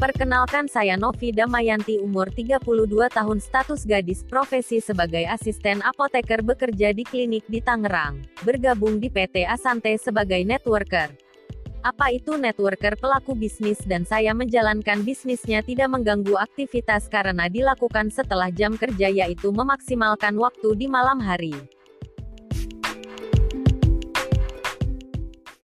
Perkenalkan saya Novi Damayanti umur 32 tahun status gadis profesi sebagai asisten apoteker bekerja di klinik di Tangerang. Bergabung di PT Asante sebagai networker. Apa itu networker pelaku bisnis dan saya menjalankan bisnisnya tidak mengganggu aktivitas karena dilakukan setelah jam kerja yaitu memaksimalkan waktu di malam hari.